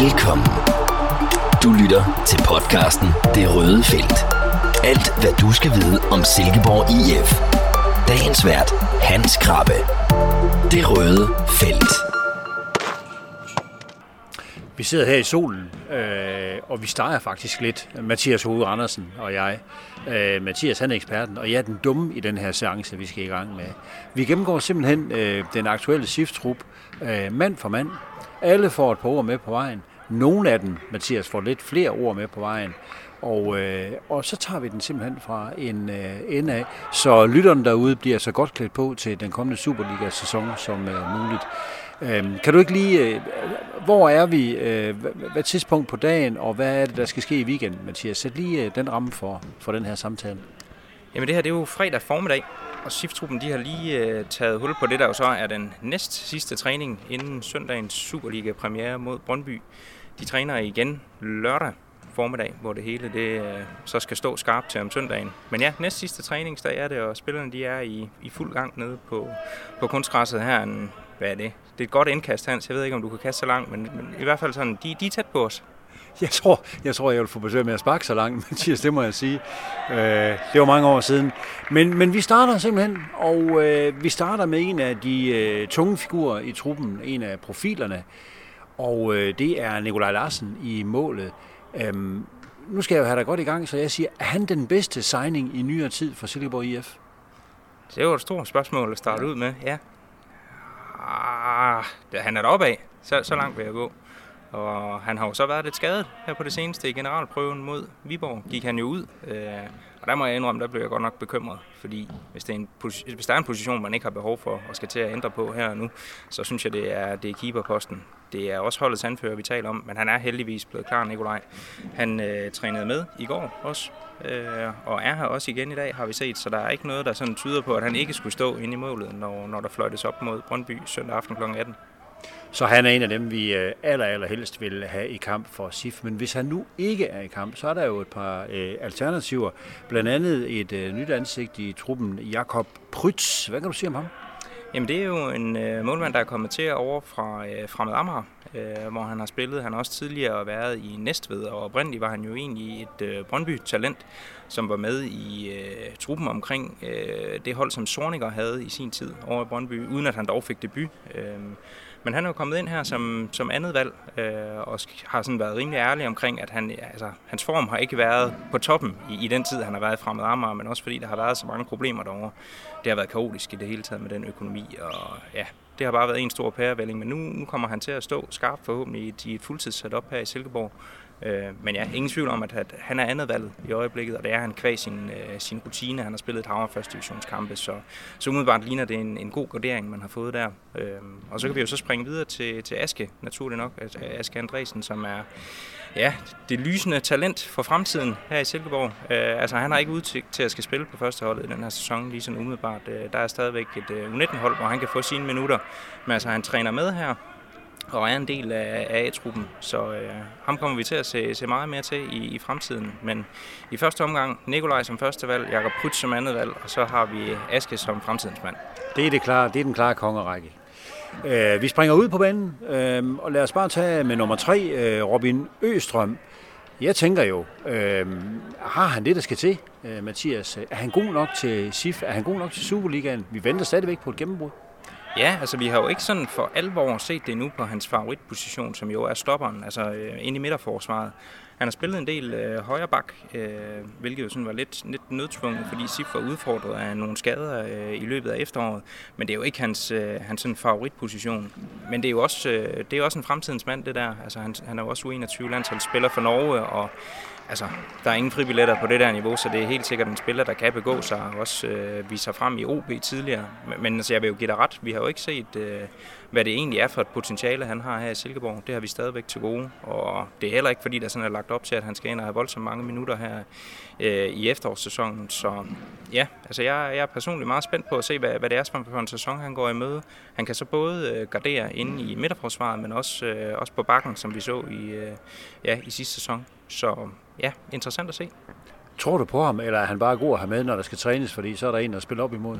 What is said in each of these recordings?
Velkommen. Du lytter til podcasten Det Røde Felt. Alt, hvad du skal vide om Silkeborg IF. Dagens vært, Hans Krabbe. Det Røde Felt. Vi sidder her i solen, øh, og vi steger faktisk lidt, Mathias Hoved Andersen og jeg. Øh, Mathias han er eksperten, og jeg er den dumme i den her seance, vi skal i gang med. Vi gennemgår simpelthen øh, den aktuelle shift-trup, øh, mand for mand. Alle får et par ord med på vejen. Nogle af dem, Mathias, får lidt flere ord med på vejen. Og, øh, og så tager vi den simpelthen fra en øh, ende af, så lytterne derude bliver så godt klædt på til den kommende Superliga-sæson som øh, muligt. Øh, kan du ikke lige, øh, hvor er vi, øh, hvad tidspunkt på dagen, og hvad er det, der skal ske i weekenden, Mathias? Sæt lige øh, den ramme for, for den her samtale. Jamen det her det er jo fredag formiddag, og Siftruppen de har lige øh, taget hul på det, der jo så er den næst sidste træning inden søndagens Superliga-premiere mod Brøndby. De træner igen lørdag formiddag, hvor det hele det, øh, så skal stå skarpt til om søndagen. Men ja, næst sidste træningsdag er det, og spillerne de er i, i fuld gang nede på, på kunstgræsset her. En, hvad er det? Det er et godt indkast, Hans. Jeg ved ikke, om du kan kaste så langt, men, men i hvert fald sådan, de, de er tæt på os. Jeg tror, jeg tror, jeg vil få besøg med at sparke så langt, Mathias, det må jeg sige. Øh, det var mange år siden. Men, men vi starter simpelthen, og øh, vi starter med en af de øh, tunge figurer i truppen, en af profilerne, og øh, det er Nikolaj Larsen i målet. Øhm, nu skal jeg jo have dig godt i gang, så jeg siger, er han den bedste signing i nyere tid for Silkeborg IF? Det er jo et stort spørgsmål at starte ja. ud med, ja. Ah, han er deroppe af. Så, så langt vil jeg gå. Og han har jo så været lidt skadet her på det seneste i generalprøven mod Viborg. Gik han jo ud. Øh, og der må jeg indrømme, der blev jeg godt nok bekymret. Fordi hvis, det er en, hvis der er en position, man ikke har behov for og skal til at ændre på her og nu, så synes jeg, det er, det er keeperposten. Det er også holdets anfører, vi taler om, men han er heldigvis blevet klar, Nikolaj. Han øh, trænede med i går også, øh, og er her også igen i dag, har vi set. Så der er ikke noget, der sådan tyder på, at han ikke skulle stå inde i målet, når, når der fløjtes op mod Brøndby søndag aften kl. 18. Så han er en af dem, vi øh, aller, aller helst vil have i kamp for SIF. Men hvis han nu ikke er i kamp, så er der jo et par øh, alternativer. Blandt andet et øh, nyt ansigt i truppen, Jakob Prytz. Hvad kan du sige om ham? Jamen det er jo en øh, målmand, der er kommet til over fra øh, Fremad Amager, øh, hvor han har spillet. Han har også tidligere været i Næstved, og oprindeligt var han jo egentlig et øh, Brøndby-talent, som var med i øh, truppen omkring øh, det hold, som Sorniger havde i sin tid over i Brøndby, uden at han dog fik debut. Øh, men han er jo kommet ind her som, som andet valg, øh, og har sådan været rimelig ærlig omkring, at han, altså, hans form har ikke været på toppen i, i den tid, han har været i Fremad Amager, men også fordi der har været så mange problemer derovre. Det har været kaotisk i det hele taget med den økonomi, og ja, det har bare været en stor pærevælling, men nu, nu kommer han til at stå skarpt forhåbentlig i et, i et fuldtidssetup her i Silkeborg. Øh, men ja, ingen tvivl om, at, at han er andet valget i øjeblikket, og det er han kvæg sin, øh, sin rutine. Han har spillet et hav første divisionskampe, så, så umiddelbart ligner det en, en god gradering, man har fået der. Øh, og så kan vi jo så springe videre til, til Aske, naturligt nok. Aske Andresen, som er ja, det lysende talent for fremtiden her i Silkeborg. Øh, altså, han har ikke udsigt til at skal spille på første hold i den her sæson, lige sådan umiddelbart. Øh, der er stadigvæk et øh, U19-hold, hvor han kan få sine minutter. Men altså, han træner med her, og er en del af, af A-truppen. Så øh, ham kommer vi til at se, se meget mere til i, i fremtiden. Men i første omgang Nikolaj som første valg, Jakob Prytz som andet valg, og så har vi Aske som fremtidens mand. Det er, det klare, det er den klare kongerække. Øh, vi springer ud på banen, øh, og lad os bare tage med nummer tre, øh, Robin Østrøm. Jeg tænker jo, øh, har han det, der skal til, øh, Mathias? Er han god nok til SIF? Er han god nok til Superligaen? Vi venter stadigvæk på et gennembrud. Ja, altså vi har jo ikke sådan for alvor set det nu på hans favoritposition, som jo er stopperen, altså øh, inde i midterforsvaret. Han har spillet en del øh, højre bak, øh, hvilket jo sådan var lidt, lidt nødtvunget, fordi Sif var udfordret af nogle skader øh, i løbet af efteråret. Men det er jo ikke hans, øh, hans sådan favoritposition. Men det er jo også, øh, det er også en fremtidens mand, det der. Altså, han, han er jo også U21-landsholdsspiller for Norge, og altså, der er ingen fribilletter på det der niveau, så det er helt sikkert en spiller, der kan begå sig og også øh, vise sig frem i OB tidligere. Men, men altså, jeg vil jo give dig ret. Vi har jo ikke set, øh, hvad det egentlig er for et potentiale, han har her i Silkeborg. Det har vi stadigvæk til gode, og det er heller ikke, fordi der sådan er lagt op til, at han skal ind og have voldsomt mange minutter her øh, i efterårssæsonen. Så ja, altså jeg, jeg er personligt meget spændt på at se, hvad, hvad det er for en sæson, han går i møde. Han kan så både øh, gardere inde i midterforsvaret, men også, øh, også på bakken, som vi så i, øh, ja, i sidste sæson. Så ja, interessant at se. Tror du på ham, eller er han bare god at have med, når der skal trænes, fordi så er der en, der spiller op imod?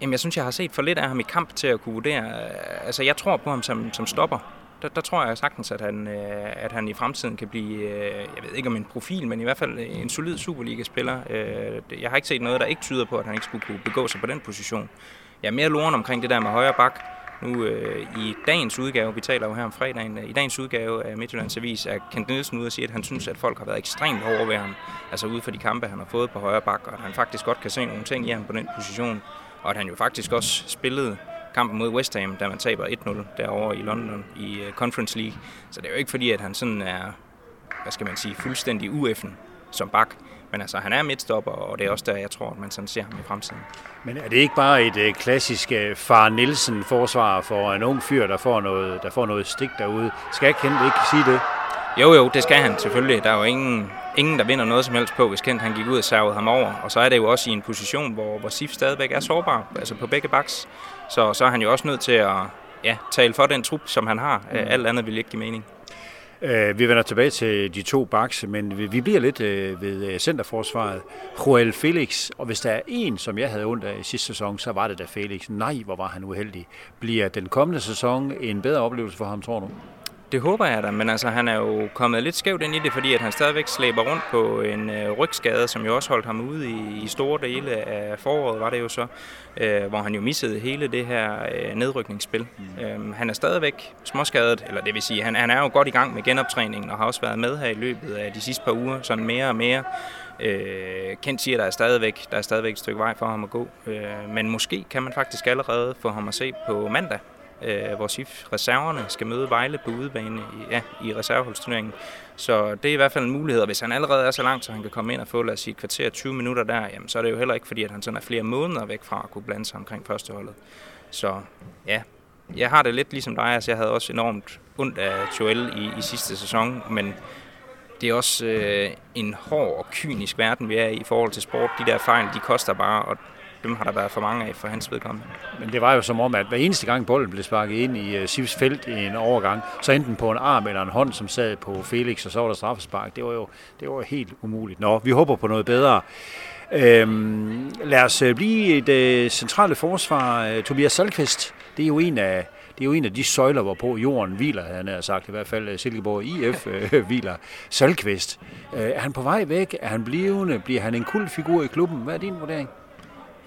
Jamen, jeg synes, jeg har set for lidt af ham i kamp til at kunne vurdere. Øh, altså, jeg tror på ham som, som stopper. der, der tror jeg sagtens, at han, øh, at han i fremtiden kan blive, øh, jeg ved ikke om en profil, men i hvert fald en solid Superliga-spiller. Jeg har ikke set noget, der ikke tyder på, at han ikke skulle kunne begå sig på den position. Jeg er mere loren omkring det der med højre bak. Nu øh, i dagens udgave, vi taler jo her om fredagen, i dagens udgave af Midtjyllands Avis er Kent Nielsen ude og sige, at han synes, at folk har været ekstremt overværende, altså ude for de kampe, han har fået på højre bak, og at han faktisk godt kan se nogle ting i ham på den position, og at han jo faktisk også spillede kampen mod West Ham, da man taber 1-0 derovre i London i uh, Conference League. Så det er jo ikke fordi, at han sådan er, hvad skal man sige, fuldstændig ueffen som bak. Men altså, han er midtstopper, og det er også der, jeg tror, at man sådan ser ham i fremtiden. Men er det ikke bare et uh, klassisk uh, far Nielsen forsvar for en ung fyr, der får noget, der får noget stik derude? Skal Kent ikke sige det? Jo, jo, det skal han selvfølgelig. Der er jo ingen, ingen der vinder noget som helst på, hvis Kent han gik ud og servede ham over. Og så er det jo også i en position, hvor, hvor Sif stadigvæk er sårbar, altså på begge baks. Så, så er han jo også nødt til at ja, tale for den trup, som han har. Mm. Alt andet vil ikke give mening. Uh, vi vender tilbage til de to baks, men vi, vi bliver lidt uh, ved centerforsvaret. Joel Felix, og hvis der er en, som jeg havde ondt af i sidste sæson, så var det da Felix. Nej, hvor var han uheldig. Bliver den kommende sæson en bedre oplevelse for ham, tror du? Det håber jeg da, men altså, han er jo kommet lidt skævt ind i det, fordi at han stadigvæk slæber rundt på en øh, rygskade, som jo også holdt ham ude i, i store dele af foråret, var det jo så, øh, hvor han jo missede hele det her øh, nedrykningsspil. Mm. Øhm, han er stadigvæk småskadet, eller det vil sige, han, han er jo godt i gang med genoptræningen og har også været med her i løbet af de sidste par uger, sådan mere og mere. Øh, Kent siger, at der er, stadigvæk, der er stadigvæk et stykke vej for ham at gå, øh, men måske kan man faktisk allerede få ham at se på mandag øh, hvor SIF reserverne skal møde Vejle på udebane i, ja, i reserveholdsturneringen. Så det er i hvert fald en mulighed, og hvis han allerede er så langt, så han kan komme ind og få, lad os sige, et kvarter 20 minutter der, jamen, så er det jo heller ikke fordi, at han sådan er flere måneder væk fra at kunne blande sig omkring førsteholdet. Så ja, jeg har det lidt ligesom dig, altså jeg havde også enormt ondt af Joel i, i sidste sæson, men det er også øh, en hård og kynisk verden, vi er i i forhold til sport. De der fejl, de koster bare, og dem har der været for mange af for hans vedkommende. Men det var jo som om, at hver eneste gang bolden blev sparket ind i øh, Sivs felt i en overgang, så enten på en arm eller en hånd, som sad på Felix, og så var der straffespark. Det var jo det var helt umuligt. Nå, vi håber på noget bedre. Øhm, lad os øh, blive et centrale forsvar. Øh, Tobias Salkvist, det er jo en af det er jo en af de søjler, hvorpå jorden hviler, han har sagt, i hvert fald Silkeborg IF øh, hviler. Salkvist, øh, er han på vej væk? Er han blivende? Bliver han en kul figur i klubben? Hvad er din vurdering?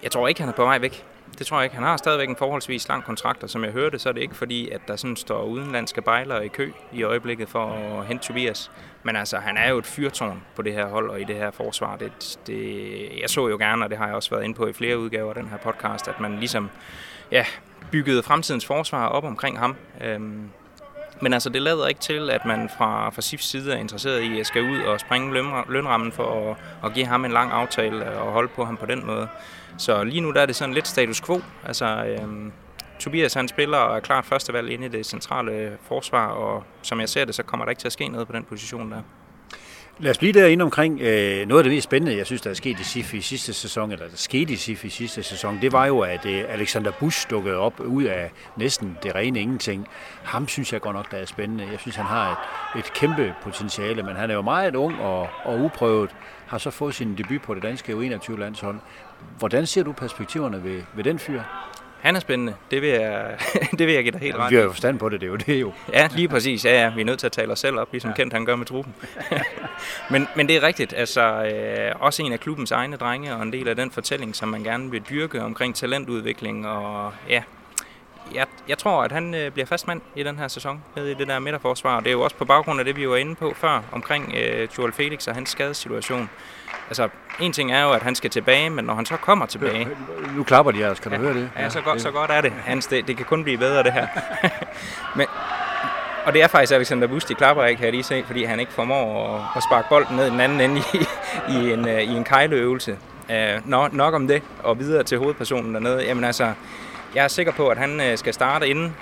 Jeg tror ikke, han er på vej væk. Det tror jeg ikke. Han har stadigvæk en forholdsvis lang kontrakt, og som jeg hørte, så er det ikke fordi, at der sådan står udenlandske bejlere i kø i øjeblikket for at hente Tobias. Men altså, han er jo et fyrtårn på det her hold og i det her forsvar. Det, det, jeg så jo gerne, og det har jeg også været inde på i flere udgaver af den her podcast, at man ligesom ja, byggede fremtidens forsvar op omkring ham. Øhm, men altså, det lader ikke til, at man fra, fra SIFs side er interesseret i at skal ud og springe lønrammen for at, at give ham en lang aftale og holde på ham på den måde. Så lige nu der er det sådan lidt status quo. Altså, øhm, Tobias han spiller og er klart førstevalg inde i det centrale forsvar, og som jeg ser det, så kommer der ikke til at ske noget på den position der. Lad os blive derinde omkring øh, noget af det mest spændende, jeg synes, der er sket i SIF i sidste sæson, eller der skete i SIF i sidste sæson, det var jo, at øh, Alexander Busch dukkede op ud af næsten det rene ingenting. Ham synes jeg godt nok, der er spændende. Jeg synes, han har et, et kæmpe potentiale, men han er jo meget ung og, og uprøvet, har så fået sin debut på det danske U21-landshold. Hvordan ser du perspektiverne ved, ved den fyr? Han er spændende. Det vil jeg, det vil jeg give dig helt ja, ret Vi har jo forstand på det, det er jo det jo. Ja, lige præcis. Ja, ja. Vi er nødt til at tale os selv op, ligesom ja. Kent han gør med truppen. men, men det er rigtigt. Altså, øh, også en af klubbens egne drenge, og en del af den fortælling, som man gerne vil dyrke omkring talentudvikling. Og ja, jeg, jeg tror, at han øh, bliver fastmand i den her sæson med i det der midterforsvar. Det er jo også på baggrund af det, vi var inde på før, omkring øh, Joel Felix og hans skadessituation. Altså, en ting er jo, at han skal tilbage, men når han så kommer tilbage... Nu klapper de altså, kan du ja, høre det? Ja, så godt, så godt er det. Hans, det, det kan kun blive bedre, det her. men, og det er faktisk Alexander Bus, de klapper ikke, kan jeg lige se, fordi han ikke formår at, at sparke bolden ned i den anden ende i, i, en, uh, i en kejleøvelse. Uh, nok, nok om det, og videre til hovedpersonen dernede. Jamen altså, jeg er sikker på, at han uh, skal starte inden.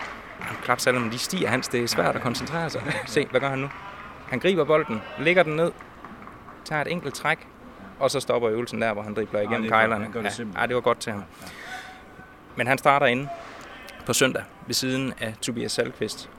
Klapsalmen, de stiger hans, det er svært at koncentrere sig. Se, hvad gør han nu? Han griber bolden, lægger den ned, tager et enkelt træk, og så stopper øvelsen der, hvor han dribler igennem ja, kejlerne. Det ja, ja, det var godt til ham. Men han starter inde på søndag ved siden af Tobias Salkvist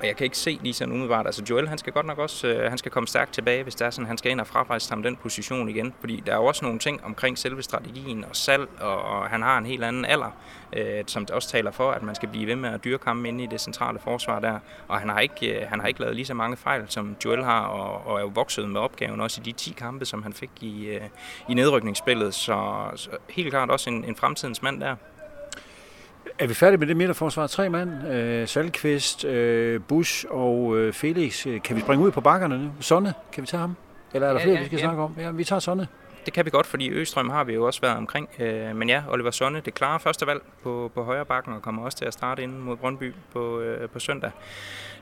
og jeg kan ikke se lige sådan umiddelbart. Altså Joel, han skal godt nok også øh, han skal komme stærkt tilbage, hvis det er sådan, han skal ind og frafrejse ham den position igen. Fordi der er jo også nogle ting omkring selve strategien og salg, og, og han har en helt anden alder, øh, som også taler for, at man skal blive ved med at dyrke ham inde i det centrale forsvar der. Og han har ikke, øh, han har ikke lavet lige så mange fejl, som Joel har, og, og er jo vokset med opgaven også i de 10 kampe, som han fik i, øh, i nedrykningsspillet. Så, så helt klart også en, en fremtidens mand der. Er vi færdige med det midterforsvar? Tre mand. Øh, Salkvist, øh, Bush og øh, Felix. Kan vi springe ud på bakkerne nu? Sonne, kan vi tage ham? Eller er der ja, flere, ja, vi skal ja. snakke om? Ja, vi tager Sonne. Det kan vi godt, fordi Østrøm har vi jo også været omkring. Øh, men ja, Oliver Sonne, det klare første valg på, på højre bakken, og kommer også til at starte ind mod Brøndby på, øh, på søndag.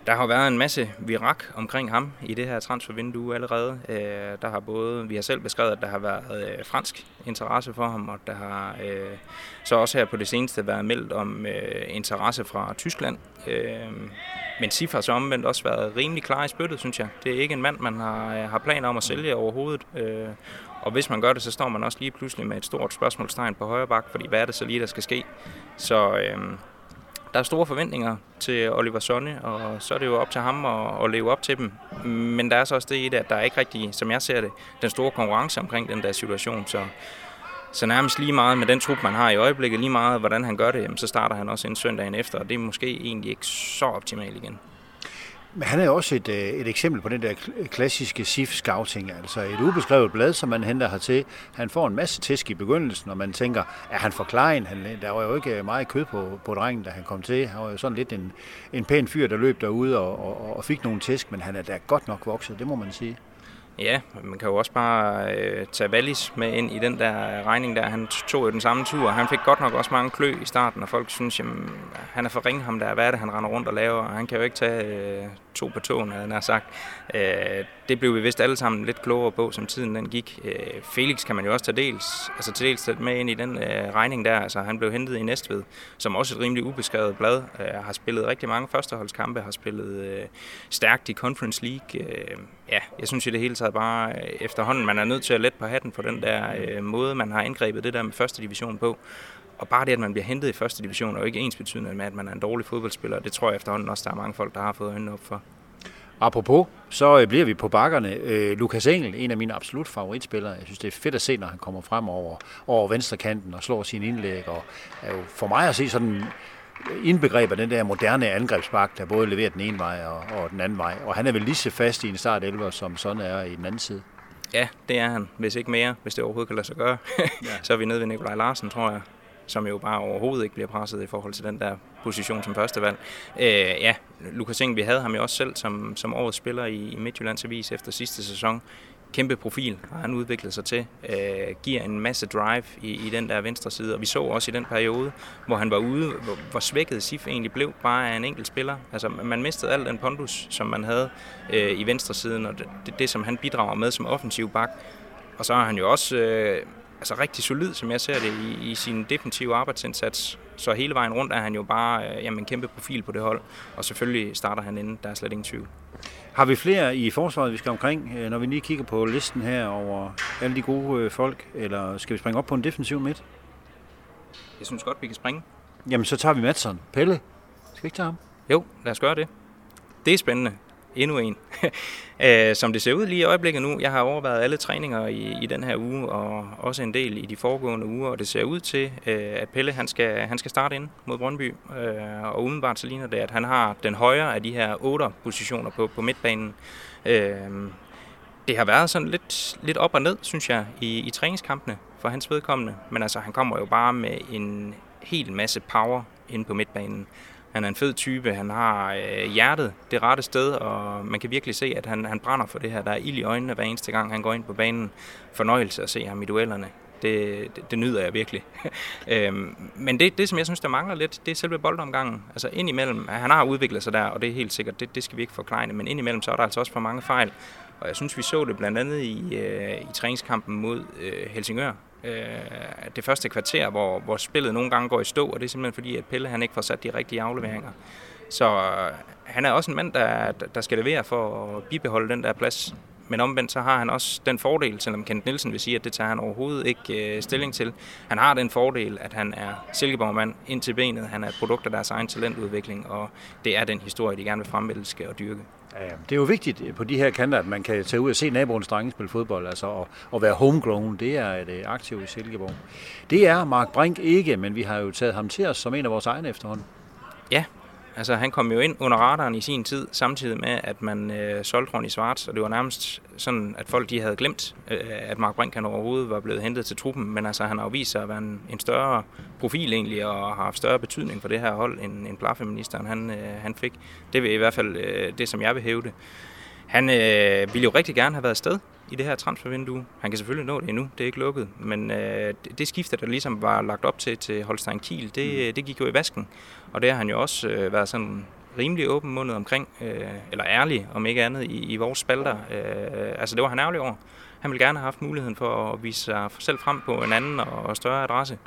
Der har været en masse virak omkring ham i det her transfervindue allerede. Øh, der har både, vi har selv beskrevet, at der har været øh, fransk interesse for ham, og der har øh, så også her på det seneste været meldt om øh, interesse fra Tyskland. Øh, men Sif har så omvendt også været rimelig klar i spyttet, synes jeg. Det er ikke en mand, man har, har planer om at sælge overhovedet. Og hvis man gør det, så står man også lige pludselig med et stort spørgsmålstegn på højre bak, fordi hvad er det så lige, der skal ske? Så der er store forventninger til Oliver Sonne, og så er det jo op til ham at, at leve op til dem. Men der er så også det i det, at der er ikke rigtig, som jeg ser det, den store konkurrence omkring den der situation. Så, så nærmest lige meget med den trup, man har i øjeblikket, lige meget hvordan han gør det, så starter han også en søndagen efter, og det er måske egentlig ikke så optimalt igen. Men han er jo også et, øh, et eksempel på den der klassiske SIF-scouting, altså et ubeskrevet blad, som man henter hertil. Han får en masse tæsk i begyndelsen, og man tænker, er han for klein? Han, øh, der var jo ikke meget kød på, på drengen, da han kom til. Han var jo sådan lidt en, en pæn fyr, der løb derude og, og, og fik nogle tæsk, men han er da godt nok vokset, det må man sige. Ja, man kan jo også bare øh, tage Wallis med ind i den der øh, regning der. Han tog jo den samme tur. Han fik godt nok også mange klø i starten, og folk synes, jamen, han er for ringe ham der. Hvad er det, han render rundt og laver? Han kan jo ikke tage øh, to på tåen, havde han sagt. Øh, det blev vi vist alle sammen lidt klogere på, som tiden den gik. Øh, Felix kan man jo også tage dels, altså til dels med ind i den øh, regning der. Altså, han blev hentet i Næstved, som også et rimelig ubeskrevet blad. Øh, har spillet rigtig mange førsteholdskampe, har spillet øh, stærkt i Conference League. Øh, ja, jeg synes i det hele taget bare øh, efterhånden, man er nødt til at lette på hatten for den der øh, måde, man har indgrebet det der med første division på. Og bare det, at man bliver hentet i første division, er jo ikke ens betydende med, at man er en dårlig fodboldspiller. Det tror jeg efterhånden også, der er mange folk, der har fået øjnene op for. Apropos, så øh, bliver vi på bakkerne. Øh, Lukas Engel, en af mine absolut favoritspillere. Jeg synes, det er fedt at se, når han kommer frem over, over venstre kanten og slår sin indlæg. Og er jo for mig at se sådan indbegreb af den der moderne angrebsbak, der både leverer den ene vej og, og den anden vej. Og han er vel lige så fast i en start 11, som sådan er i den anden side. Ja, det er han. Hvis ikke mere, hvis det overhovedet kan lade sig gøre. ja. så er vi nede ved Nikolaj Larsen, tror jeg som jo bare overhovedet ikke bliver presset i forhold til den der position som første valg. Øh, ja, Lukas Eng, vi havde ham jo også selv som, som årets spiller i, i Midtjyllands Avis efter sidste sæson. Kæmpe profil har han udviklet sig til. Øh, giver en masse drive i, i den der venstre side. Og vi så også i den periode, hvor han var ude, hvor, hvor svækket Sif egentlig blev bare af en enkelt spiller. Altså man mistede al den pondus, som man havde øh, i venstre siden, og det, det, det, som han bidrager med som offensiv bak. Og så har han jo også... Øh, altså rigtig solid, som jeg ser det, i, i sin defensive arbejdsindsats. Så hele vejen rundt er han jo bare øh, jamen, en kæmpe profil på det hold. Og selvfølgelig starter han inden, der er slet ingen tvivl. Har vi flere i forsvaret, vi skal omkring, øh, når vi lige kigger på listen her over alle de gode øh, folk, eller skal vi springe op på en defensiv midt? Jeg synes godt, vi kan springe. Jamen, så tager vi Madsen. Pelle, skal vi ikke tage ham? Jo, lad os gøre det. Det er spændende endnu en. Øh, som det ser ud lige i øjeblikket nu, jeg har overvejet alle træninger i, i den her uge, og også en del i de foregående uger, og det ser ud til, øh, at Pelle han skal, han skal starte ind mod Brøndby, øh, og umiddelbart så ligner det, at han har den højere af de her otte positioner på, på midtbanen. Det har været sådan lidt, lidt op og ned, synes jeg, i, i træningskampene for hans vedkommende, men altså han kommer jo bare med en hel masse power ind på midtbanen. Han er en fed type, han har øh, hjertet det rette sted, og man kan virkelig se, at han, han brænder for det her. Der er ild i øjnene hver eneste gang, han går ind på banen. Fornøjelse at se ham i duellerne. Det, det, det nyder jeg virkelig. øhm, men det, det, som jeg synes, der mangler lidt, det er selve boldomgangen. Altså indimellem, han har udviklet sig der, og det er helt sikkert, det, det skal vi ikke forklare, men indimellem så er der altså også for mange fejl. Og jeg synes, vi så det blandt andet i, øh, i træningskampen mod øh, Helsingør, øh, det første kvarter, hvor, hvor spillet nogle gange går i stå, og det er simpelthen fordi, at Pelle han ikke får sat de rigtige afleveringer. Så øh, han er også en mand, der, der skal levere for at bibeholde den der plads men omvendt så har han også den fordel, selvom Kent Nielsen vil sige, at det tager han overhovedet ikke øh, stilling til. Han har den fordel, at han er Silkeborg-mand ind til benet. Han er et produkt af deres egen talentudvikling, og det er den historie, de gerne vil fremvælske og dyrke. Ja, det er jo vigtigt øh, på de her kanter, at man kan tage ud og se naboens drenge spille fodbold, altså og, og være homegrown, det er et øh, aktiv i Silkeborg. Det er Mark Brink ikke, men vi har jo taget ham til os som en af vores egne efterhånden. Ja, Altså, han kom jo ind under radaren i sin tid, samtidig med, at man øh, solgte Ronny Svarts, og det var nærmest sådan, at folk de havde glemt, øh, at Mark Brink han overhovedet var blevet hentet til truppen, men altså, han har jo vist sig at være en, en større profil egentlig, og har haft større betydning for det her hold, end, end plafeministeren han, øh, han fik. Det er i hvert fald øh, det, som jeg vil hæve det. Han øh, ville jo rigtig gerne have været afsted i det her transfervindue. Han kan selvfølgelig nå det endnu, det er ikke lukket, men øh, det, det skifte, der ligesom var lagt op til til Holstein Kiel, det, mm. det gik jo i vasken. Og det har han jo også øh, været sådan rimelig åben mundet omkring, øh, eller ærlig om ikke andet, i, i vores spalter. Øh, altså det var han ærlig over. Han ville gerne have haft muligheden for at vise sig selv frem på en anden og større adresse.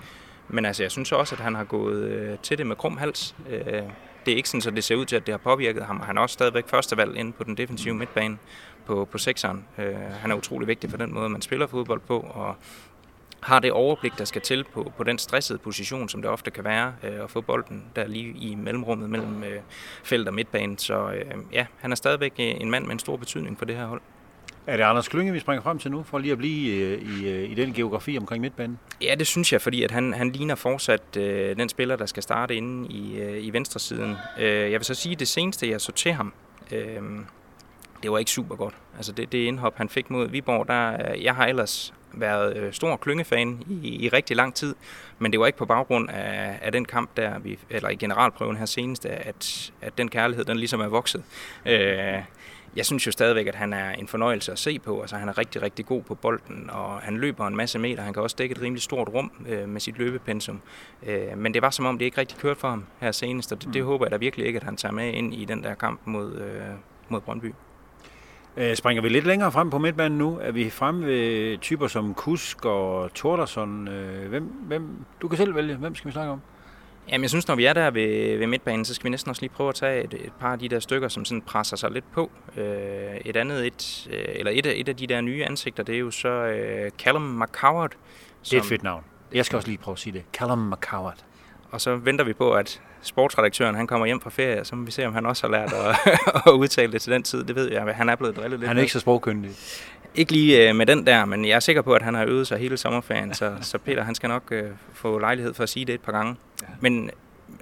Men altså, jeg synes også, at han har gået øh, til det med krum hals. Øh, det er ikke sådan, at det ser ud til, at det har påvirket ham. Han er også stadigvæk førstevalg inde på den defensive midtbane på, på sekseren. Øh, han er utrolig vigtig for den måde, man spiller fodbold på, og har det overblik, der skal til på, på den stressede position, som det ofte kan være, øh, at få bolden der lige i mellemrummet mellem øh, felt og midtbanen. Så øh, ja, han er stadigvæk øh, en mand med en stor betydning for det her hold. Er det Anders Klynge, vi springer frem til nu, for lige at blive øh, i, øh, i den geografi omkring midtbanen? Ja, det synes jeg, fordi at han, han ligner fortsat øh, den spiller, der skal starte inde i, øh, i venstresiden. Øh, jeg vil så sige, at det seneste, jeg så til ham, øh, det var ikke super godt. Altså det, det indhop, han fik mod Viborg, der, jeg har ellers været øh, stor klyngefan i, i rigtig lang tid, men det var ikke på baggrund af, af den kamp der, vi, eller i generalprøven her senest, at, at den kærlighed, den ligesom er vokset. Øh, jeg synes jo stadigvæk, at han er en fornøjelse at se på. Altså, han er rigtig, rigtig god på bolden, og han løber en masse meter. Han kan også dække et rimelig stort rum øh, med sit løbepensum. Øh, men det var som om, det ikke rigtig kørte for ham her senest, og det, det mm. håber jeg da virkelig ikke, at han tager med ind i den der kamp mod, øh, mod Brøndby. Øh, springer vi lidt længere frem på midtbanen nu? Er vi fremme ved typer som Kusk og Tordersson? Øh, hvem, hvem, du kan selv vælge. Hvem skal vi snakke om? Jamen, jeg synes, når vi er der ved, ved midtbanen, så skal vi næsten også lige prøve at tage et, et par af de der stykker, som sådan presser sig lidt på. Øh, et andet, et, øh, eller et af, et af de der nye ansigter, det er jo så øh, Callum McCoward. Som, det er et fedt navn. Jeg skal også lige prøve at sige det. Callum McCoward. Og så venter vi på, at sportsredaktøren han kommer hjem fra ferie, så må vi se, om han også har lært at, at udtale det til den tid. Det ved jeg, han er blevet drillet lidt. Han er ikke så sprogkyndig. Ikke lige øh, med den der, men jeg er sikker på, at han har øvet sig hele sommerferien, så, så Peter han skal nok øh, få lejlighed for at sige det et par gange. Ja. Men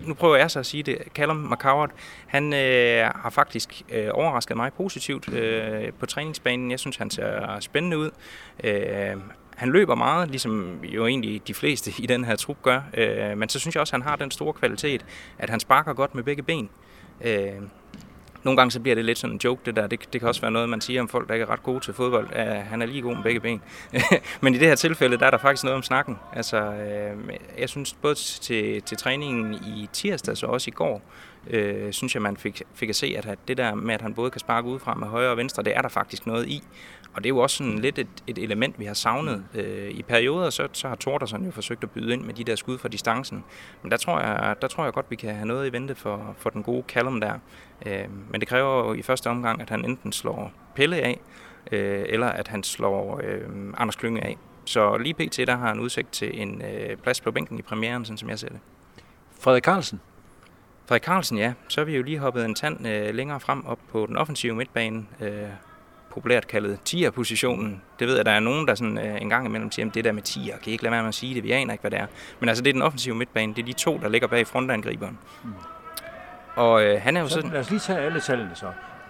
nu prøver jeg så at sige det. Callum McCoward, han øh, har faktisk øh, overrasket mig positivt øh, på træningsbanen. Jeg synes, han ser spændende ud. Øh, han løber meget, ligesom jo egentlig de fleste i den her trup gør. Øh, men så synes jeg også, at han har den store kvalitet, at han sparker godt med begge ben. Øh, nogle gange så bliver det lidt sådan en joke, det der. Det, det kan også være noget, man siger om folk, der ikke er ret gode til fodbold. Uh, han er lige god med begge ben. Men i det her tilfælde, der er der faktisk noget om snakken. Altså, uh, jeg synes både til, til træningen i tirsdag, og også i går, uh, synes jeg, man fik, fik at se, at det der med, at han både kan sparke udefra med højre og venstre, det er der faktisk noget i. Og det er jo også sådan lidt et, et element, vi har savnet. Øh, I perioder, så, så har Tordersen jo forsøgt at byde ind med de der skud fra distancen. Men der tror jeg, der tror jeg godt, vi kan have noget i vente for, for den gode Callum der. Øh, men det kræver jo i første omgang, at han enten slår Pelle af, øh, eller at han slår øh, Anders Klynge af. Så lige pt. der har han udsigt til en øh, plads på bænken i premieren, sådan som jeg ser det. Frederik Carlsen? Frederik Carlsen, ja. Så er vi jo lige hoppet en tand øh, længere frem op på den offensive midtbane. Øh, populært kaldet tier-positionen. Det ved jeg, der er nogen, der sådan, øh, en gang imellem siger, at det der med tier, kan I ikke lade være med at sige det, vi aner ikke, hvad det er. Men altså, det er den offensive midtbane, det er de to, der ligger bag frontangriberen. Mm. Og øh, han er jo så, sådan... Lad os lige tage alle tallene så.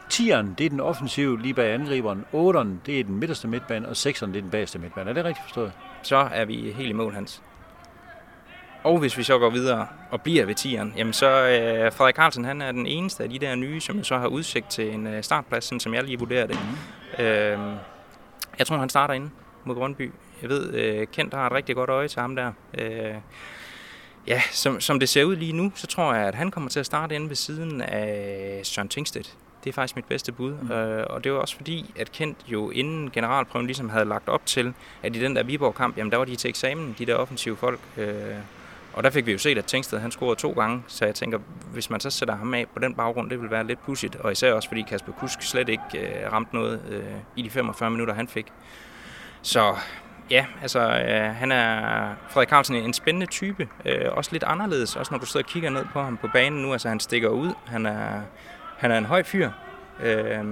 Tieren, det er den offensive lige bag angriberen. 8'eren, det er den midterste midtbane, og 6'eren, det er den bagerste midtbane. Er det rigtigt forstået? Så er vi helt i mål, Hans. Og hvis vi så går videre og bliver ved tieren, jamen så øh, Frederik Carlsen, han er den eneste af de der nye, som så har udsigt til en øh, startplads, sådan som jeg lige vurderer det. Mm. Øh, jeg tror, han starter inde mod Grundby. Jeg ved, øh, Kent har et rigtig godt øje til ham der. Øh, ja, som, som det ser ud lige nu, så tror jeg, at han kommer til at starte inde ved siden af Søren Tingstedt. Det er faktisk mit bedste bud. Mm. Øh, og det var også fordi, at Kent jo inden generalprøven ligesom havde lagt op til, at i den der Viborg-kamp, jamen der var de til eksamen, de der offensive folk. Øh, og der fik vi jo set, at Tengsted han scorede to gange, så jeg tænker, hvis man så sætter ham af på den baggrund, det vil være lidt pudsigt, og især også fordi Kasper Kusk slet ikke øh, ramte noget øh, i de 45 minutter, han fik. Så ja, altså øh, han er Frederik Carlsen en spændende type, øh, også lidt anderledes, også når du sidder og kigger ned på ham på banen nu, altså han stikker ud, han er, han er en høj fyr, øh,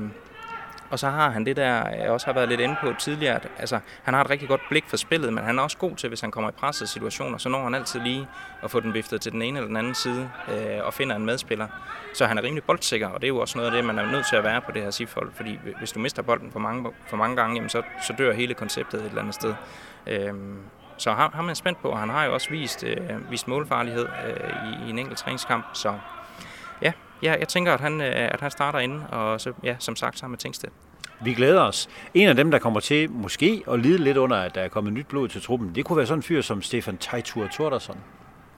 og så har han det der, jeg også har været lidt inde på tidligere, at altså, han har et rigtig godt blik for spillet, men han er også god til, hvis han kommer i pressede situationer, så når han altid lige at få den viftet til den ene eller den anden side øh, og finder en medspiller. Så han er rimelig boldsikker, og det er jo også noget af det, man er nødt til at være på det her sifold, fordi hvis du mister bolden for mange, for mange gange, jamen så, så dør hele konceptet et eller andet sted. Øh, så har, har man spændt på, og han har jo også vist, øh, vist målfarlighed øh, i, i en enkelt træningskamp, så ja, ja, jeg tænker, at han, øh, at han starter inden, og så, ja, som sagt så har man tænkt det. Vi glæder os. En af dem, der kommer til måske at lide lidt under, at der er kommet nyt blod til truppen, det kunne være sådan en fyr som Stefan Teitur Tordersson.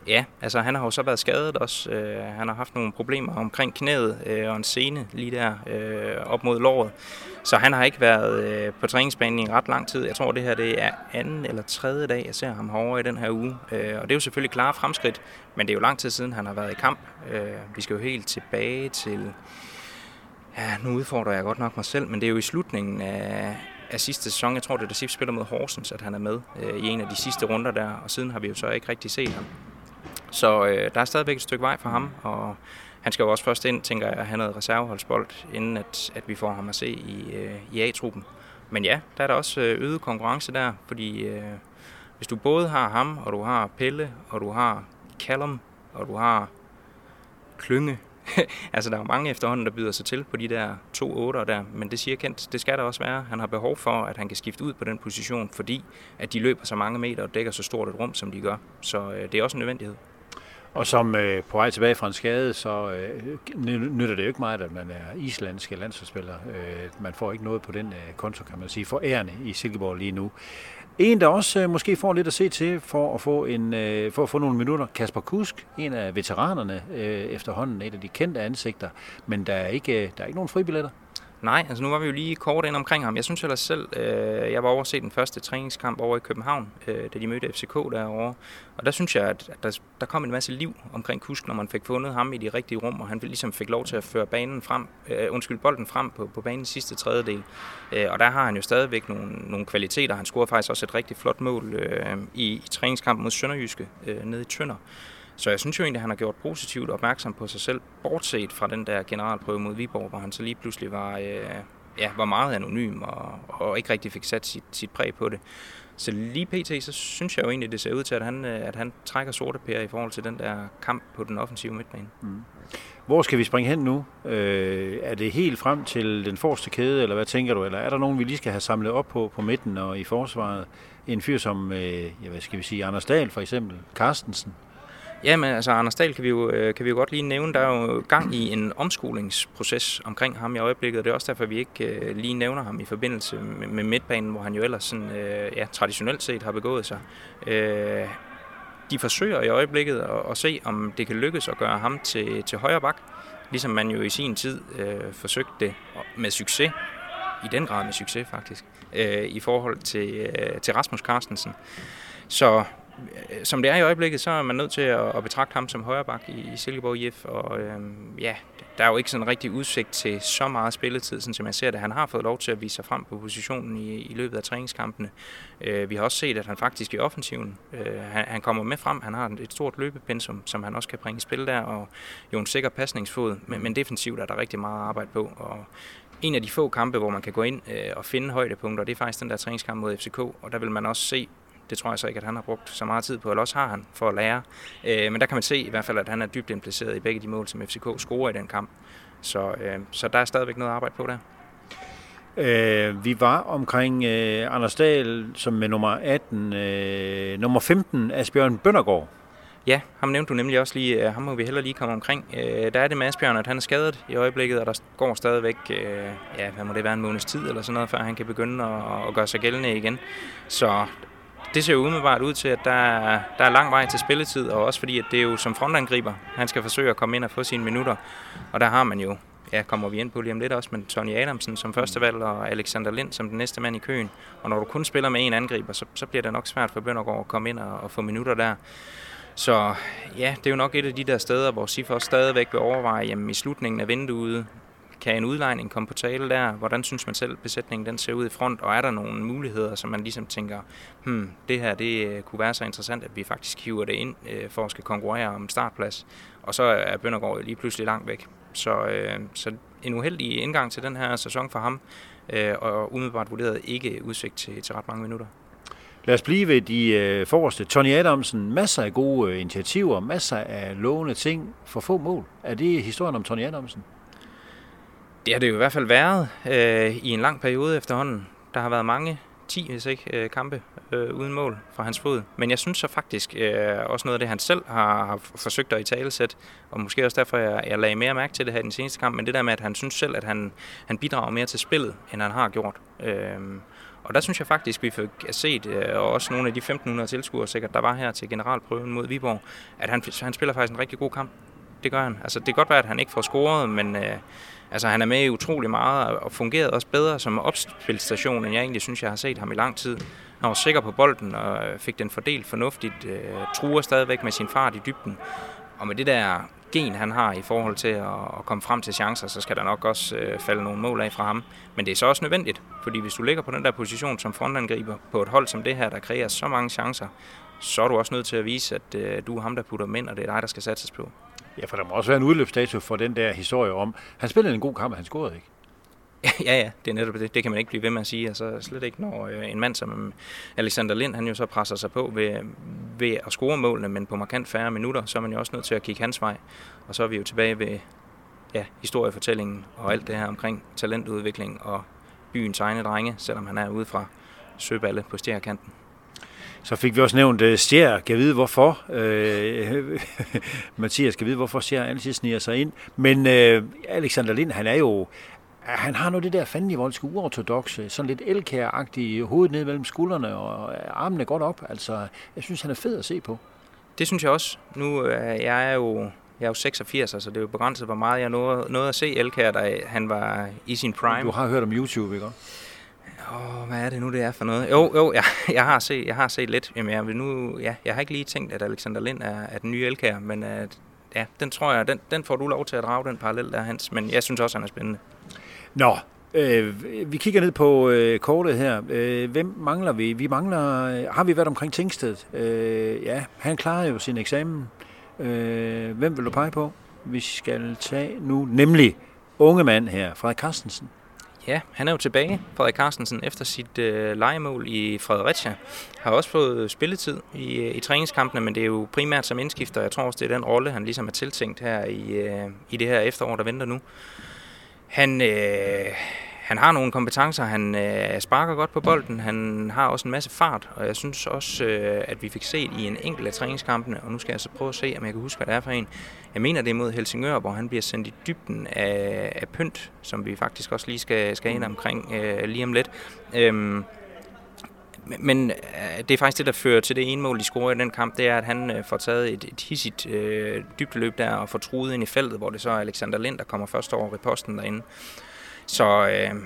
Ja, altså han har jo så været skadet også. Øh, han har haft nogle problemer omkring knæet øh, og en sene lige der øh, op mod låret. Så han har ikke været øh, på træningsbanen i ret lang tid. Jeg tror, det her det er anden eller tredje dag, jeg ser ham herovre i den her uge. Øh, og det er jo selvfølgelig klare fremskridt, men det er jo lang tid siden, han har været i kamp. Øh, vi skal jo helt tilbage til... Ja, nu udfordrer jeg godt nok mig selv, men det er jo i slutningen af, af sidste sæson. Jeg tror, det er da SIF spiller mod Horsens, at han er med øh, i en af de sidste runder der, og siden har vi jo så ikke rigtig set ham. Så øh, der er stadigvæk et stykke vej for ham, og han skal jo også først ind, tænker jeg, at have noget reserveholdsbold, inden at, at vi får ham at se i, øh, i A-truppen. Men ja, der er der også øh, øget konkurrence der, fordi øh, hvis du både har ham, og du har Pelle, og du har Callum, og du har Klynge, altså der er mange efterhånden, der byder sig til på de der to otter der, men det siger Kent, det skal der også være. Han har behov for, at han kan skifte ud på den position, fordi at de løber så mange meter og dækker så stort et rum, som de gør. Så øh, det er også en nødvendighed. Og som øh, på vej tilbage fra en skade, så øh, nytter det jo ikke meget, at man er islandske landsholdsspiller. Øh, man får ikke noget på den øh, konto, kan man sige, for ærende i Silkeborg lige nu. En, der også øh, måske får lidt at se til for at få, en, øh, for at få nogle minutter. Kasper Kusk, en af veteranerne øh, efterhånden, et af de kendte ansigter. Men der er ikke, øh, der er ikke nogen fribilletter. Nej, altså nu var vi jo lige kort ind omkring ham. Jeg synes ellers selv, øh, jeg var over se den første træningskamp over i København, øh, da de mødte FCK derovre. Og der synes jeg, at der, der kom en masse liv omkring Kusk, når man fik fundet ham i de rigtige rum, og han ligesom fik lov til at føre banen frem, øh, undskyld, bolden frem på, på banens sidste tredjedel. Øh, og der har han jo stadigvæk nogle, nogle kvaliteter. Han scorede faktisk også et rigtig flot mål øh, i, i træningskampen mod Sønderjyske øh, nede i Tønder. Så jeg synes jo egentlig, at han har gjort positivt opmærksom på sig selv, bortset fra den der generalprøve mod Viborg, hvor han så lige pludselig var, øh, ja, var meget anonym og, og ikke rigtig fik sat sit, sit præg på det. Så lige pt, så synes jeg jo egentlig, det ser ud til, at han, øh, at han trækker sorte pære i forhold til den der kamp på den offensive midtbane. Mm. Hvor skal vi springe hen nu? Øh, er det helt frem til den forreste kæde, eller hvad tænker du? Eller er der nogen, vi lige skal have samlet op på på midten og i forsvaret? En fyr som, øh, ja, hvad skal vi sige, Anders Dahl for eksempel, Carstensen, Ja, men altså Anders Dahl kan vi, jo, øh, kan vi jo godt lige nævne. Der er jo gang i en omskolingsproces omkring ham i øjeblikket, og det er også derfor, vi ikke øh, lige nævner ham i forbindelse med, med midtbanen, hvor han jo ellers sådan, øh, ja, traditionelt set har begået sig. Øh, de forsøger i øjeblikket at, at se, om det kan lykkes at gøre ham til, til højre bak, ligesom man jo i sin tid øh, forsøgte det med succes, i den grad med succes faktisk, øh, i forhold til, øh, til Rasmus Carstensen. Så Øh, som det er i øjeblikket, så er man nødt til at, at betragte ham som højreback i, i Silkeborg IF, og øhm, ja, der er jo ikke sådan rigtig udsigt til så meget spilletid, sådan som jeg ser det. Han har fået lov til at vise sig frem på positionen i, i løbet af træningskampene. Øh, vi har også set, at han faktisk i offensiven, øh, han, han kommer med frem. Han har et stort løbepensum, som han også kan bringe i spil der, og jo en sikker pasningsfod, men, men defensivt er der rigtig meget arbejde på, og en af de få kampe, hvor man kan gå ind øh, og finde højdepunkter, det er faktisk den der træningskamp mod FCK, og der vil man også se det tror jeg så ikke, at han har brugt så meget tid på, eller også har han for at lære. Øh, men der kan man se i hvert fald, at han er dybt impliceret i begge de mål, som FCK scorer i den kamp. Så, øh, så der er stadigvæk noget arbejde på der. Øh, vi var omkring øh, Anders Dahl, som med nummer 18. Øh, nummer 15, Asbjørn Bøndergaard. Ja, ham nævnte du nemlig også lige. Øh, ham må vi heller lige komme omkring. Øh, der er det med Asbjørn, at han er skadet i øjeblikket, og der går stadigvæk, øh, ja, hvad må det være, en måneds tid eller sådan noget, før han kan begynde at, at gøre sig gældende igen. Så det ser jo umiddelbart ud til, at der er, der er lang vej til spilletid, og også fordi, at det er jo som frontangriber, han skal forsøge at komme ind og få sine minutter. Og der har man jo, ja, kommer vi ind på lige om lidt også, men Tony Adamsen som første valg, og Alexander Lind som den næste mand i køen. Og når du kun spiller med en angriber, så, så bliver det nok svært for Bøndergaard at komme ind og, og få minutter der. Så ja, det er jo nok et af de der steder, hvor Sifos stadigvæk vil overveje, jamen i slutningen af vinduet, kan en udlejning komme på tale der? Hvordan synes man selv, besætningen den ser ud i front? Og er der nogle muligheder, som man ligesom tænker, hmm, det her det øh, kunne være så interessant, at vi faktisk hiver det ind øh, for at skal konkurrere om startplads? Og så er Bøndergaard lige pludselig langt væk. Så, øh, så en uheldig indgang til den her sæson for ham, øh, og umiddelbart vurderet ikke udsigt til, til ret mange minutter. Lad os blive ved de øh, forreste. Tony Adamsen, masser af gode øh, initiativer, masser af lovende ting for få mål. Er det historien om Tony Adamsen? Det har det jo i hvert fald været øh, i en lang periode efterhånden. Der har været mange 10, hvis ikke, øh, kampe øh, uden mål fra hans fod. Men jeg synes så faktisk øh, også noget af det, han selv har, har forsøgt at i talesæt, og måske også derfor, jeg, jeg lagde mere mærke til det her i den seneste kamp, men det der med, at han synes selv, at han, han bidrager mere til spillet, end han har gjort. Øh, og der synes jeg faktisk, vi fik set, øh, og også nogle af de 1500 tilskuere sikkert, der var her til generalprøven mod Viborg, at han, han spiller faktisk en rigtig god kamp. Det gør han. Altså, det kan godt være, at han ikke får scoret, men øh, altså, han er med i utrolig meget og fungerede også bedre som opspilstation, end jeg egentlig synes, jeg har set ham i lang tid. Han var sikker på bolden og øh, fik den fordelt fornuftigt, øh, truer stadigvæk med sin fart i dybden. Og med det der gen, han har i forhold til at, at komme frem til chancer, så skal der nok også øh, falde nogle mål af fra ham. Men det er så også nødvendigt, fordi hvis du ligger på den der position som frontangriber på et hold som det her, der kreerer så mange chancer, så er du også nødt til at vise, at øh, du er ham, der putter dem ind, og det er dig, der skal satses på. Ja, for der må også være en udløbsdato for den der historie om, han spillede en god kamp, og han scorede ikke. Ja, ja, det er netop det. Det kan man ikke blive ved med at sige. Altså slet ikke, når øh, en mand som Alexander Lind, han jo så presser sig på ved, ved at score målene, men på markant færre minutter, så er man jo også nødt til at kigge hans vej. Og så er vi jo tilbage ved ja, historiefortællingen og alt det her omkring talentudvikling og byens egne drenge, selvom han er ude fra Søballe på stjerkanten. Så fik vi også nævnt uh, Stjer, kan vide hvorfor. Uh, Mathias kan vide, hvorfor Stjer altid sniger sig ind. Men uh, Alexander Lind, han er jo han har noget det der fandme voldske uortodoxe, sådan lidt elkæragtige hovedet ned mellem skuldrene og armene godt op. Altså, jeg synes, han er fed at se på. Det synes jeg også. Nu jeg er jo jeg er jo 86, så det er jo begrænset, hvor meget jeg nåede, nåede at se Elkær, da han var i sin prime. Du har hørt om YouTube, ikke Åh, oh, hvad er det nu, det er for noget? Jo, jo, jeg, jeg, har, set, jeg har set lidt. Jamen, jeg, vil nu, ja, jeg har ikke lige tænkt, at Alexander Lind er, er den nye Elkær, men at, ja, den tror jeg, den, den får du lov til at drage, den parallel der, Hans. Men jeg synes også, han er spændende. Nå, øh, vi kigger ned på øh, kortet her. Øh, hvem mangler vi? Vi mangler, øh, har vi været omkring Tingsted? Øh, ja, han klarede jo sin eksamen. Øh, hvem vil du pege på? Vi skal tage nu, nemlig unge mand her, Frederik Carstensen. Ja, han er jo tilbage, Frederik Carstensen, efter sit øh, legemål i Fredericia. Har også fået øh, spilletid i, øh, i træningskampene, men det er jo primært som indskifter. Jeg tror også, det er den rolle, han ligesom er tiltænkt her i, øh, i det her efterår, der venter nu. Han, øh, han har nogle kompetencer, han øh, sparker godt på bolden, han har også en masse fart, og jeg synes også, øh, at vi fik set i en enkelt af træningskampene, og nu skal jeg så prøve at se, om jeg kan huske, hvad det er for en. Jeg mener, det er mod Helsingør, hvor han bliver sendt i dybden af, af pynt, som vi faktisk også lige skal, skal ind omkring øh, lige om lidt. Øhm, men øh, det er faktisk det, der fører til det ene mål, de scorer i den kamp, det er, at han øh, får taget et, et hissigt øh, dybdeløb der og får truet ind i feltet, hvor det så er Alexander Lind, der kommer først over i posten derinde. Så øh,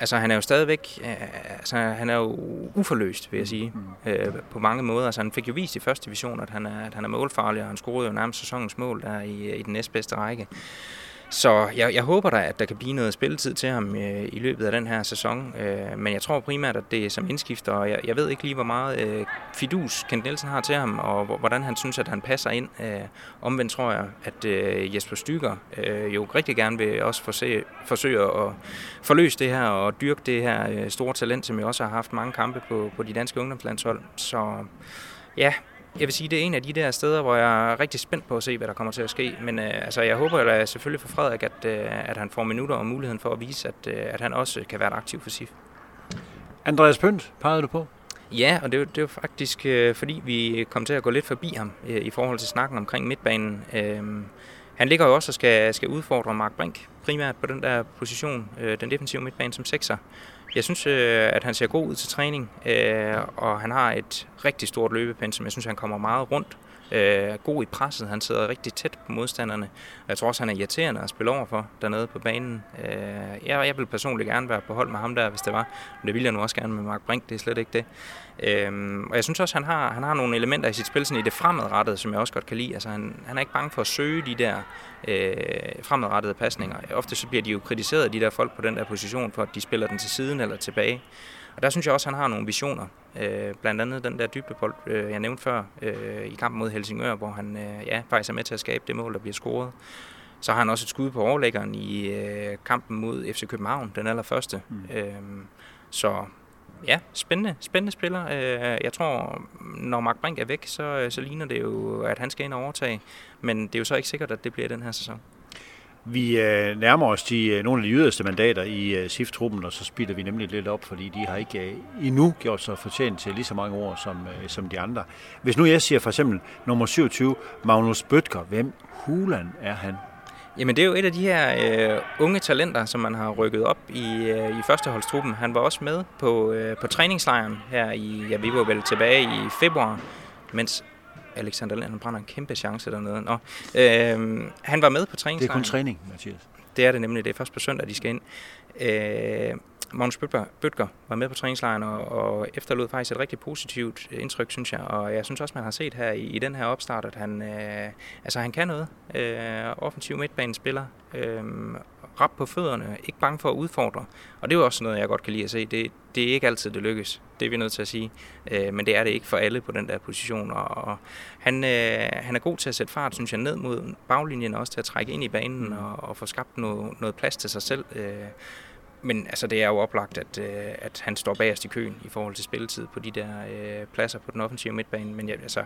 altså, han er jo stadigvæk, øh, altså, han er jo uforløst, vil jeg sige, mm. øh, på mange måder. Altså, han fik jo vist i første division, at han er, at han er målfarlig, og han scorede jo nærmest sæsonens mål der i, i den næstbedste række. Så jeg, jeg håber da, at der kan blive noget spilletid til ham øh, i løbet af den her sæson. Øh, men jeg tror primært, at det er som indskifter, og jeg, jeg ved ikke lige, hvor meget øh, fidus Kent Nielsen har til ham, og hvordan han synes, at han passer ind. Øh, omvendt tror jeg, at øh, Jesper Stykker øh, jo rigtig gerne vil også forse, forsøge at forløse det her og dyrke det her øh, store talent, som jeg også har haft mange kampe på, på de danske ungdomslandshold. Så ja, jeg vil sige, det er en af de der steder, hvor jeg er rigtig spændt på at se, hvad der kommer til at ske. Men øh, altså, jeg håber da selvfølgelig for Frederik, at, øh, at han får minutter og muligheden for at vise, at, øh, at han også kan være aktiv for SIF. Andreas Pønt, pegede du på? Ja, og det, var, det var faktisk øh, fordi, vi kom til at gå lidt forbi ham øh, i forhold til snakken omkring midtbanen. Øh, han ligger jo også og skal, skal udfordre Mark Brink, primært på den der position, øh, den defensive midtbane som sekser. Jeg synes, øh, at han ser god ud til træning, øh, og han har et rigtig stort løbepensum. Jeg synes, han kommer meget rundt. Øh, god i presset, han sidder rigtig tæt på modstanderne. Jeg tror også, han er irriterende at spille over for dernede på banen. Øh, jeg, jeg vil personligt gerne være på hold med ham der, hvis det var. Men det vil jeg nu også gerne med Mark Brink, det er slet ikke det. Øh, og jeg synes også, han har, han har nogle elementer i sit spil sådan i det fremadrettede, som jeg også godt kan lide. Altså, han, han er ikke bange for at søge de der øh, fremadrettede pasninger. Ofte så bliver de jo kritiseret, de der folk på den der position, for at de spiller den til siden eller tilbage. Og der synes jeg også, at han har nogle visioner. Øh, blandt andet den der dybdebold, øh, jeg nævnte før, øh, i kampen mod Helsingør, hvor han øh, ja, faktisk er med til at skabe det mål, der bliver scoret. Så har han også et skud på overlæggeren i øh, kampen mod FC København, den allerførste. Mm. Øh, så ja, spændende, spændende spiller. Øh, jeg tror, når Mark Brink er væk, så, så ligner det jo, at han skal ind og overtage. Men det er jo så ikke sikkert, at det bliver den her sæson. Vi øh, nærmer os de, øh, nogle af de yderste mandater i øh, SIF-truppen, og så spilder vi nemlig lidt op, fordi de har ikke øh, endnu gjort sig fortjent til lige så mange år som, øh, som de andre. Hvis nu jeg siger for eksempel nummer 27, Magnus Bøtger, hvem hulan er han? Jamen det er jo et af de her øh, unge talenter, som man har rykket op i, øh, i førsteholdstruppen. Han var også med på, øh, på træningslejren her i, ja vi var vel tilbage i februar, mens Alexander Lind, han brænder en kæmpe chance dernede. Nå, øh, han var med på træningslejren. Det er kun træning, Mathias. Det er det nemlig. Det er først på søndag, de skal ind. Øh, Magnus Bøtger var med på træningslejren og, og efterlod faktisk et rigtig positivt indtryk, synes jeg. Og jeg synes også, man har set her i, i den her opstart, at han, øh, altså, han kan noget. Øh, offensiv midtbanespiller. Øh, rap på fødderne, ikke bange for at udfordre. Og det er jo også noget, jeg godt kan lide at se. Det, det er ikke altid, det lykkes. Det er vi nødt til at sige. Øh, men det er det ikke for alle på den der position. Og, og han, øh, han er god til at sætte fart, synes jeg, ned mod baglinjen, og også til at trække ind i banen og, og få skabt noget, noget plads til sig selv. Øh, men altså, det er jo oplagt, at, øh, at han står bagerst i køen i forhold til spilletid på de der øh, pladser på den offensive midtbane. Men jeg, altså,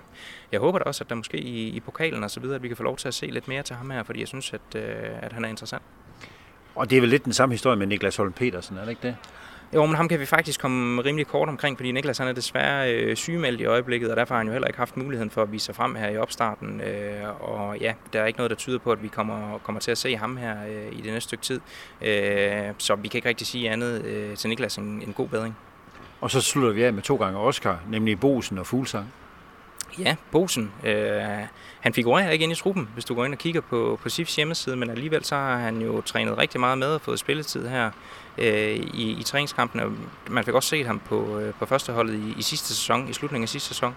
jeg håber da også, at der måske i, i pokalen og så videre, at vi kan få lov til at se lidt mere til ham her, fordi jeg synes, at, øh, at han er interessant. Og det er vel lidt den samme historie med Niklas Holm Petersen, er det ikke det? Jo, men ham kan vi faktisk komme rimelig kort omkring, fordi Niklas han er desværre øh, sygemeldt i øjeblikket, og derfor har han jo heller ikke haft muligheden for at vise sig frem her i opstarten. Øh, og ja, der er ikke noget, der tyder på, at vi kommer, kommer til at se ham her øh, i det næste stykke tid. Øh, så vi kan ikke rigtig sige andet øh, til Niklas en, en god bedring. Og så slutter vi af med to gange Oscar, nemlig Bosen og Fuglsang. Ja, Bosen. Øh, han figurerer ikke ind i truppen, hvis du går ind og kigger på, på SIFs hjemmeside, men alligevel så har han jo trænet rigtig meget med og fået spilletid her øh, i, i træningskampen. Man fik også set ham på, øh, på førsteholdet i, i sidste sæson, i slutningen af sidste sæson.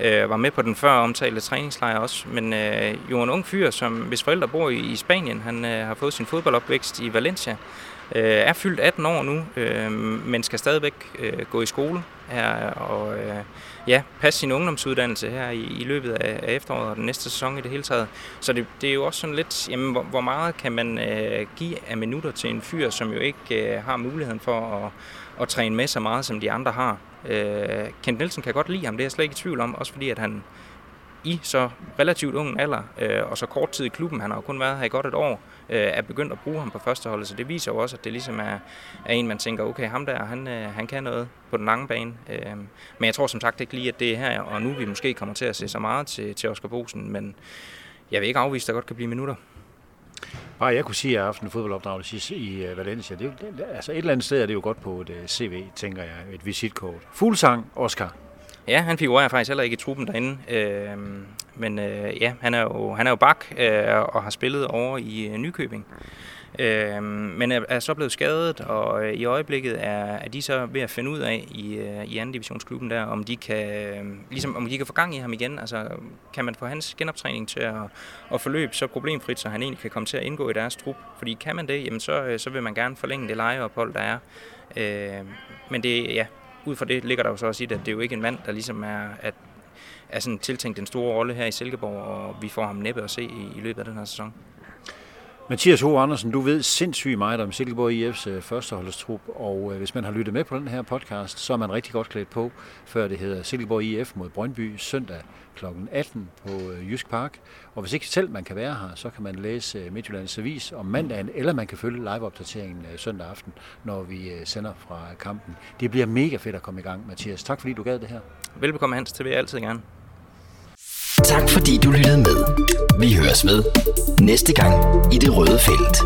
Øh, var med på den før omtalte træningslejr også, men øh, jo en ung fyr, som hvis forældre bor i, i Spanien, han øh, har fået sin fodboldopvækst i Valencia, øh, er fyldt 18 år nu, øh, men skal stadigvæk øh, gå i skole her og øh, ja, passe sin ungdomsuddannelse her i, i løbet af, af efteråret og den næste sæson i det hele taget. Så det, det er jo også sådan lidt, jamen, hvor, hvor meget kan man øh, give af minutter til en fyr, som jo ikke øh, har muligheden for at, at træne med så meget, som de andre har. Øh, Kent Nielsen kan godt lide ham, det er jeg slet ikke i tvivl om, også fordi at han i så relativt ung alder, øh, og så kort tid i klubben, han har jo kun været her i godt et år, øh, er begyndt at bruge ham på førsteholdet, så det viser jo også, at det ligesom er, er en, man tænker, okay, ham der, han, øh, han kan noget på den lange bane. Øh, men jeg tror som sagt ikke lige, at det er her, og nu vi måske kommer til at se så meget til, til Oscar Bosen, men jeg vil ikke afvise, at der godt kan blive minutter. Bare jeg kunne sige, at jeg har haft en fodboldopdragelse i øh, Valencia. Det, det, altså et eller andet sted er det jo godt på et øh, CV, tænker jeg, et visitkort. Fuglsang, Oscar. Ja, han figurerer faktisk heller ikke i truppen derinde. Øh, men øh, ja, han er jo, han er jo bak øh, og har spillet over i øh, Nykøbing. Øh, men er, er så blevet skadet, og øh, i øjeblikket er, er de så ved at finde ud af i, øh, i anden divisionsklubben der, om de kan øh, ligesom, om de kan få gang i ham igen. Altså, kan man få hans genoptræning til at, at forløbe så problemfrit, så han egentlig kan komme til at indgå i deres trup. Fordi kan man det, jamen så, øh, så vil man gerne forlænge det lejeophold, der er. Øh, men det, ja, ud fra det ligger der jo så også i det, at det er jo ikke en mand, der ligesom er, at, er sådan tiltænkt en stor rolle her i Silkeborg, og vi får ham næppe at se i, i løbet af den her sæson. Mathias H. Andersen, du ved sindssygt meget om Silkeborg IF's øh, førsteholdestrup, og øh, hvis man har lyttet med på den her podcast, så er man rigtig godt klædt på, før det hedder Silkeborg IF mod Brøndby søndag kl. 18 på øh, Jysk Park. Og hvis ikke selv man kan være her, så kan man læse øh, Midtjyllands Avis om mandagen, eller man kan følge liveopdateringen søndag aften, når vi sender fra kampen. Det bliver mega fedt at komme i gang, Mathias. Tak fordi du gad det her. Velbekomme Hans, det vil jeg altid gerne. Tak fordi du lyttede med. Vi høres ved næste gang i det røde felt.